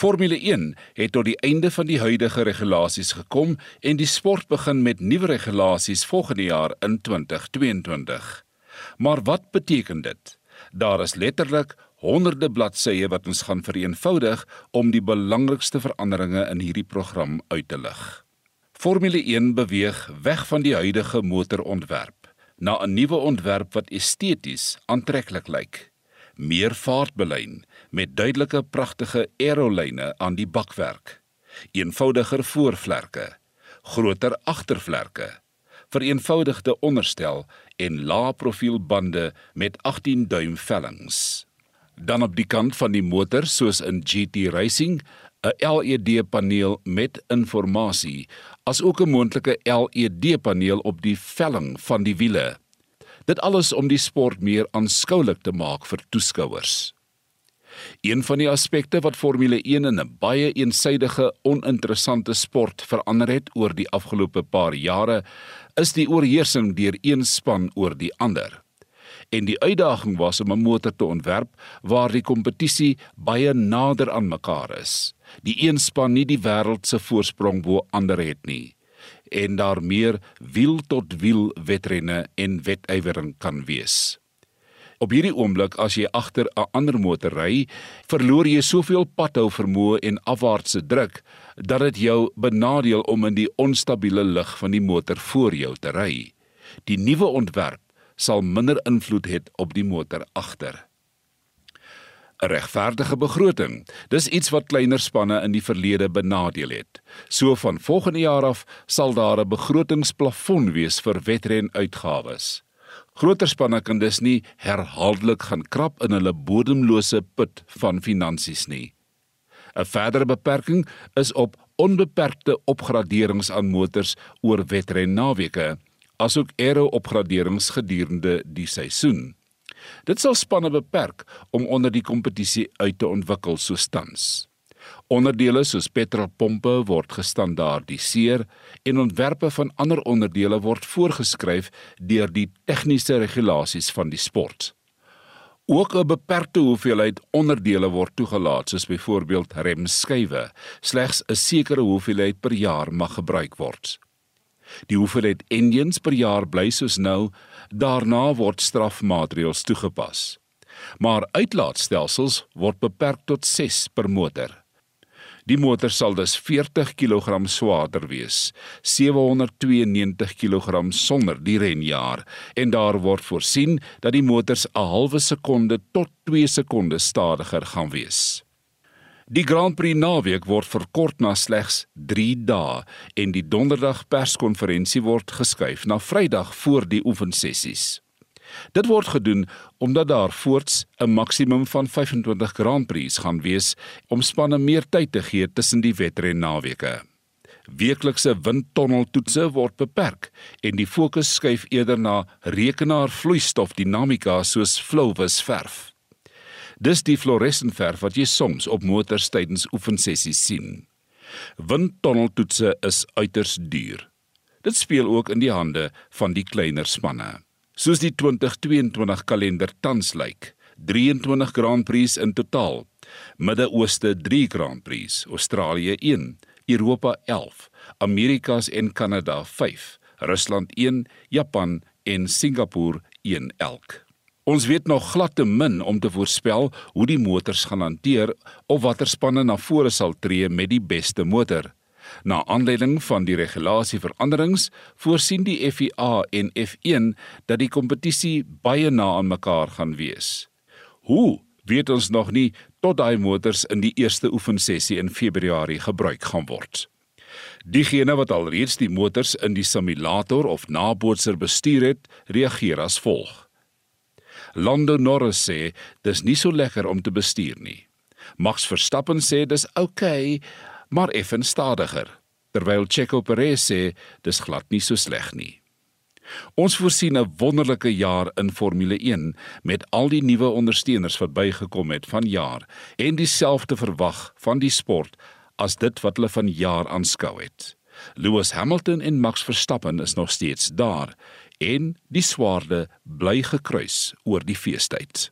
Formule 1 het tot die einde van die huidige regulasies gekom en die sport begin met nuwe regulasies volgende jaar in 2022. Maar wat beteken dit? Daar is letterlik honderde bladsye wat ons gaan vereenvoudig om die belangrikste veranderinge in hierdie program uit te lig. Formule 1 beweeg weg van die huidige motorontwerp na 'n nuwe ontwerp wat esteties aantreklik lyk. Meer vaartbelyn met duidelike pragtige aerolyne aan die bakwerk. Eenvoudiger voorvlerke, groter agtervlerke, vereenvoudigde onderstel en lae profiel bande met 18 duim vellings. Dan op die kant van die motor soos in GT Racing 'n LED-paneel met inligting, asook 'n moontlike LED-paneel op die velling van die wiele. Dit alles om die sport meer aanskoulik te maak vir toeskouers. Een van die aspekte wat Formule 1 in 'n baie eensidedige, oninteressante sport verander het oor die afgelope paar jare, is die oorheersing deur een span oor die ander en die uitdaging was om 'n motor te ontwerp waar die kompetisie baie nader aan mekaar is. Die een span nie die wêreld se voorsprong bo ander het nie en daar meer wiel tot wiel wedrenne en wedywering kan wees. Op hierdie oomblik as jy agter 'n ander motor ry, verloor jy soveel padhou vermoë en afwaartse druk dat dit jou benadeel om in die onstabiele lug van die motor voor jou te ry. Die nuwe ontwerp sal minder invloed hê op die motor agter. Regverdige begroting. Dis iets wat kleiner spanne in die verlede benadeel het. So van volgende jaar af sal daar 'n begrotingsplafon wees vir wedrenuitgawes. Groter spanne kan dus nie herhaaldelik gaan krap in hulle bodemlose put van finansies nie. 'n Verdere beperking is op onbeperkte opgraderings aan motors oor wedren naweke asook aero-opgraderings gedurende die seisoen. Dit sal spanne beperk om onder die kompetisie uit te ontwikkel soos tans. Onderdele soos petrolpompe word gestandaardiseer en ontwerpe van ander onderdele word voorgeskryf deur die tegniese regulasies van die sport. Ook 'n beperkte hoeveelheid onderdele word toegelaat, soos byvoorbeeld remskywe. Slegs 'n sekere hoeveelheid per jaar mag gebruik word. Die hoeveelheid engines per jaar bly soos nou, daarna word strafmaatreëls toegepas. Maar uitlaatstelsels word beperk tot 6 per motor. Die motor sal dus 40 kg swaarder wees, 792 kg sonder die renjaer en daar word voorsien dat die motors 'n halwe sekonde tot 2 sekondes stadiger gaan wees. Die Grand Prix naweek word verkort na slegs 3 dae en die donderdag perskonferensie word geskuif na Vrydag voor die oefensessies. Dit word gedoen omdat daar voorts 'n maksimum van 25 Grand Prix gaan wees om spanne meer tyd te gee tussen die wedren naweke. Weeklikse windtonneltoetse word beperk en die fokus skuif eerder na rekenaarvloeistofdinamika soos Flowvis verf. Dis die fluoresentverf wat jy soms op motors tydens oefensessies sien. Windtonneltoetse is uiters duur. Dit speel ook in die hande van die kleiner spanne. Soos die 2022 kalender tans lyk, 23 Grand Prix in totaal. Midde-Ooste 3 Grand Prix, Australië 1, Europa 11, Amerikas en Kanada 5, Rusland 1, Japan en Singapore 1 elk. Ons weet nog glad te min om te voorspel hoe die motors gaan hanteer of watter spanne na vore sal tree met die beste motor. Na aanleiding van die regulasieveranderings voorsien die FIA en F1 dat die kompetisie baie na aan mekaar gaan wees. Hoe weet ons nog nie tot daai motors in die eerste oefensessie in Februarie gebruik gaan word. Diegene wat alreeds die motors in die simulator of nabootser bestuur het, reageer as volg: Lando Norris sê dis nie so lekker om te bestuur nie. Max Verstappen sê dis oukei, okay, maar effens stadiger. Terwyl Checo Perez sê dis glad nie so sleg nie. Ons voorsien 'n wonderlike jaar in Formule 1 met al die nuwe ondersteuners wat bygekom het van jaar en dieselfde verwag van die sport as dit wat hulle van jaar aanskou het. Lewis Hamilton en Max Verstappen is nog steeds daar en die swaarde bly gekruis oor die feestyd.